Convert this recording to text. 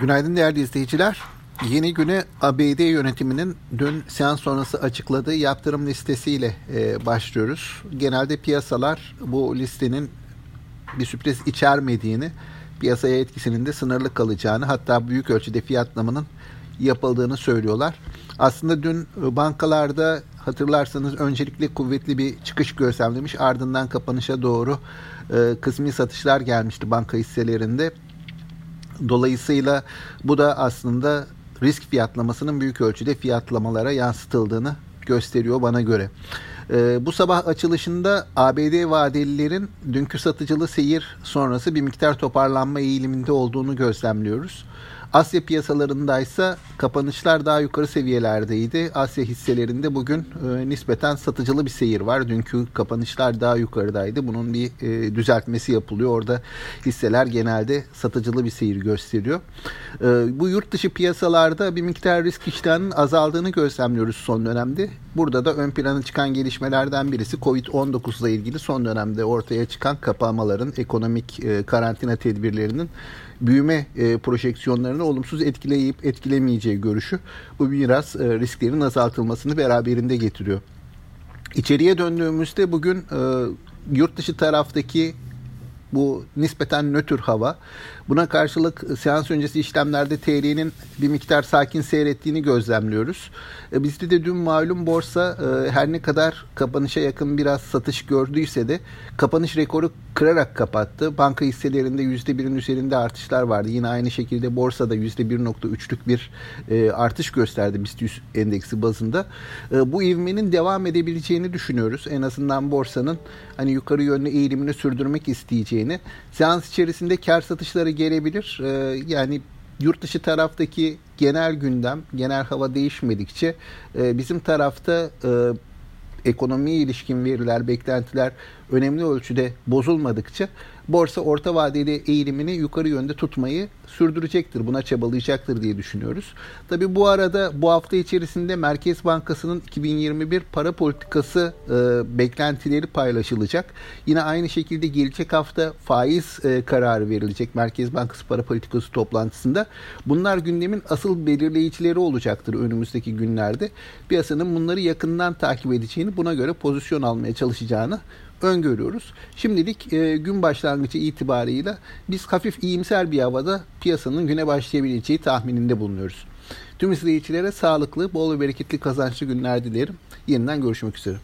Günaydın değerli izleyiciler. Yeni güne ABD yönetiminin dün seans sonrası açıkladığı yaptırım listesiyle e, başlıyoruz. Genelde piyasalar bu listenin bir sürpriz içermediğini, piyasaya etkisinin de sınırlı kalacağını, hatta büyük ölçüde fiyatlamanın yapıldığını söylüyorlar. Aslında dün bankalarda hatırlarsanız öncelikle kuvvetli bir çıkış gözlemlemiş, ardından kapanışa doğru e, kısmi satışlar gelmişti banka hisselerinde. Dolayısıyla bu da aslında risk fiyatlamasının büyük ölçüde fiyatlamalara yansıtıldığını gösteriyor bana göre. Ee, bu sabah açılışında ABD vadelilerin dünkü satıcılı seyir sonrası bir miktar toparlanma eğiliminde olduğunu gözlemliyoruz. Asya piyasalarında ise kapanışlar daha yukarı seviyelerdeydi. Asya hisselerinde bugün e, nispeten satıcılı bir seyir var. Dünkü kapanışlar daha yukarıdaydı. Bunun bir e, düzeltmesi yapılıyor. Orada hisseler genelde satıcılı bir seyir gösteriyor. E, bu yurt dışı piyasalarda bir miktar risk iştahının azaldığını gözlemliyoruz son dönemde. Burada da ön plana çıkan gelişmelerden birisi Covid-19 ile ilgili son dönemde ortaya çıkan kapamaların, ekonomik e, karantina tedbirlerinin büyüme e, projeksiyonlarını olumsuz etkileyip etkilemeyeceği görüşü bu biraz e, risklerin azaltılmasını beraberinde getiriyor. İçeriye döndüğümüzde bugün e, yurt dışı taraftaki bu nispeten nötr hava. Buna karşılık seans öncesi işlemlerde TL'nin bir miktar sakin seyrettiğini gözlemliyoruz. E, bizde de dün malum borsa e, her ne kadar kapanışa yakın biraz satış gördüyse de kapanış rekoru kırarak kapattı. Banka hisselerinde %1'in üzerinde artışlar vardı. Yine aynı şekilde borsada %1.3'lük bir e, artış gösterdi BIST 100 endeksi bazında. Bu ivmenin devam edebileceğini düşünüyoruz. En azından borsanın hani yukarı yönlü eğilimini sürdürmek isteyeceğini. Seans içerisinde kar satışları gelebilir. Yani yurt dışı taraftaki genel gündem, genel hava değişmedikçe e, bizim tarafta e, ekonomiye ilişkin veriler, beklentiler önemli ölçüde bozulmadıkça borsa orta vadeli eğilimini yukarı yönde tutmayı sürdürecektir. Buna çabalayacaktır diye düşünüyoruz. Tabi bu arada bu hafta içerisinde Merkez Bankası'nın 2021 para politikası e, beklentileri paylaşılacak. Yine aynı şekilde gelecek hafta faiz e, kararı verilecek Merkez Bankası para politikası toplantısında. Bunlar gündemin asıl belirleyicileri olacaktır önümüzdeki günlerde. Piyasanın bunları yakından takip edeceğini, buna göre pozisyon almaya çalışacağını öngörüyoruz. Şimdilik e, gün başlangıcı itibarıyla biz hafif iyimser bir havada piyasanın güne başlayabileceği tahmininde bulunuyoruz. Tüm izleyicilere sağlıklı, bol ve bereketli kazançlı günler dilerim. Yeniden görüşmek üzere.